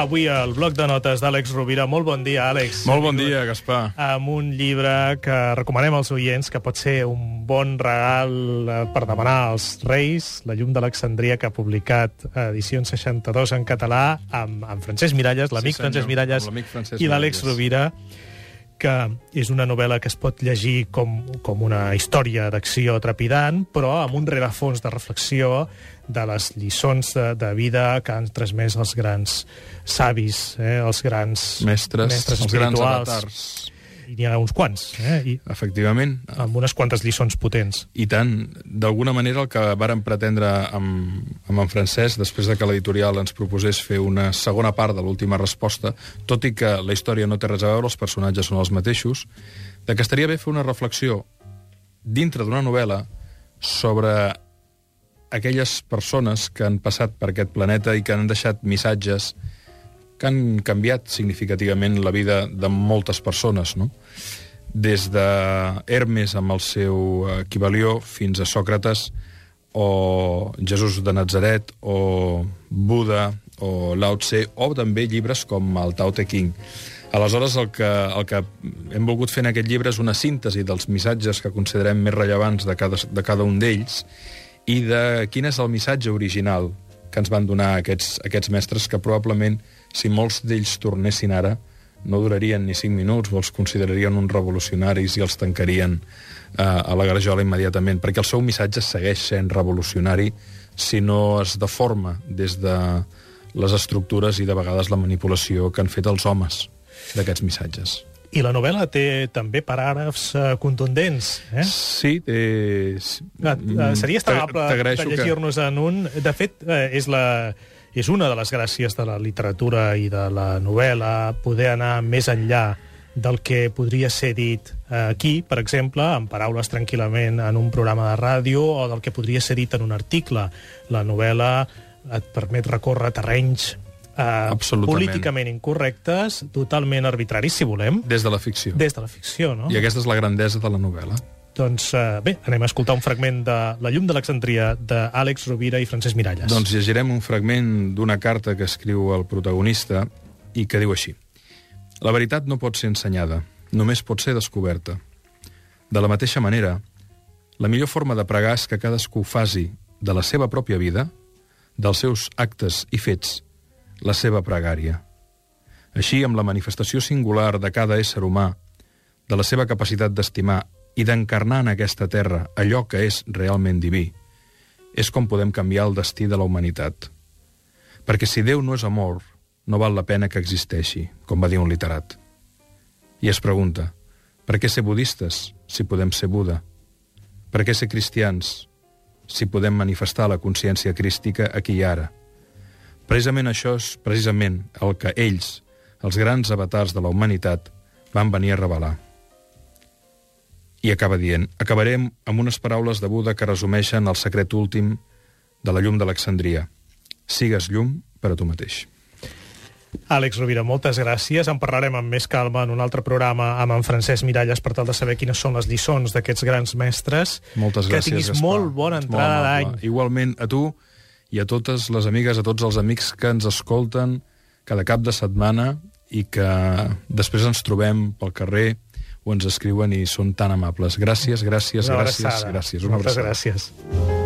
avui al bloc de notes d'Àlex Rovira. Molt bon dia, Àlex. Molt bon dia, Gaspar. Amb un llibre que recomanem als oients, que pot ser un bon regal eh, per demanar als Reis, La llum d'Alexandria, que ha publicat edicions 62 en català, amb, amb Francesc Miralles, l'amic Sí, senyor, Francesc Miralles, Francesc i l'Àlex. Rovira, que és una novel·la que es pot llegir com, com una història d'acció trepidant, però amb un rerefons de reflexió de les lliçons de, de vida que han transmès els grans savis, eh, els grans Mestres, mestres els grans avatars. I n'hi ha uns quants, eh? I, Efectivament. amb unes quantes lliçons potents. I tant, d'alguna manera el que vàrem pretendre amb, amb en Francesc, després de que l'editorial ens proposés fer una segona part de l'última resposta, tot i que la història no té res a veure, els personatges són els mateixos, de que estaria bé fer una reflexió dintre d'una novel·la sobre aquelles persones que han passat per aquest planeta i que han deixat missatges que han canviat significativament la vida de moltes persones, no? Des de Hermes amb el seu equivalió fins a Sòcrates o Jesús de Nazaret o Buda o Lao Tse o també llibres com el Tao Te Ching. Aleshores, el que, el que hem volgut fer en aquest llibre és una síntesi dels missatges que considerem més rellevants de cada, de cada un d'ells i de quin és el missatge original que ens van donar aquests, aquests mestres que probablement, si molts d'ells tornessin ara, no durarien ni 5 minuts, o els considerarien uns revolucionaris i els tancarien eh, a la garjola immediatament, perquè el seu missatge segueix sent revolucionari si no es deforma des de les estructures i de vegades la manipulació que han fet els homes d'aquests missatges. I la novel·la té també paràgrafs eh, contundents, eh? Sí, té... Ah, eh, Seria amable de T'agraeixo que- llegir-nos en un... De fet, eh, és, la, és una de les gràcies de la literatura i de la novel·la poder anar més enllà del que podria ser dit aquí, per exemple, en paraules tranquil·lament en un programa de ràdio o del que podria ser dit en un article. La novel·la et permet recórrer terrenys eh, políticament incorrectes, totalment arbitraris, si volem, Des de la ficció. des de la ficció, no? I aquesta és la grandesa de la novel·la. Doncs eh, bé, anem a escoltar un fragment de La llum d'Alexandria d'Àlex Rovira i Francesc Miralles. Doncs llegirem un fragment d'una carta que escriu el protagonista i que diu així. La veritat no pot ser ensenyada, només pot ser descoberta. De la mateixa manera, la millor forma de pregar és que cadascú faci de la seva pròpia vida, dels seus actes i fets, la seva pregària. Així, amb la manifestació singular de cada ésser humà, de la seva capacitat d'estimar i d'encarnar en aquesta terra allò que és realment diví, és com podem canviar el destí de la humanitat. Perquè si Déu no és amor, no val la pena que existeixi, com va dir un literat. I es pregunta, per què ser budistes si podem ser Buda? Per què ser cristians si podem manifestar la consciència crística aquí i ara? Precisament això és precisament el que ells, els grans avatars de la humanitat, van venir a revelar. I acaba dient, acabarem amb unes paraules de Buda que resumeixen el secret últim de la llum d'Alexandria. Sigues llum per a tu mateix. Àlex Rovira, moltes gràcies. En parlarem amb més calma en un altre programa amb en Francesc Miralles per tal de saber quines són les lliçons d'aquests grans mestres. Moltes que gràcies, tinguis Gaspar. molt bona entrada d'any. Igualment a tu i a totes les amigues, a tots els amics que ens escolten cada cap de setmana i que després ens trobem pel carrer o ens escriuen i són tan amables. Gràcies, gràcies, gràcies, gràcies. Una Moltes abraçada. gràcies.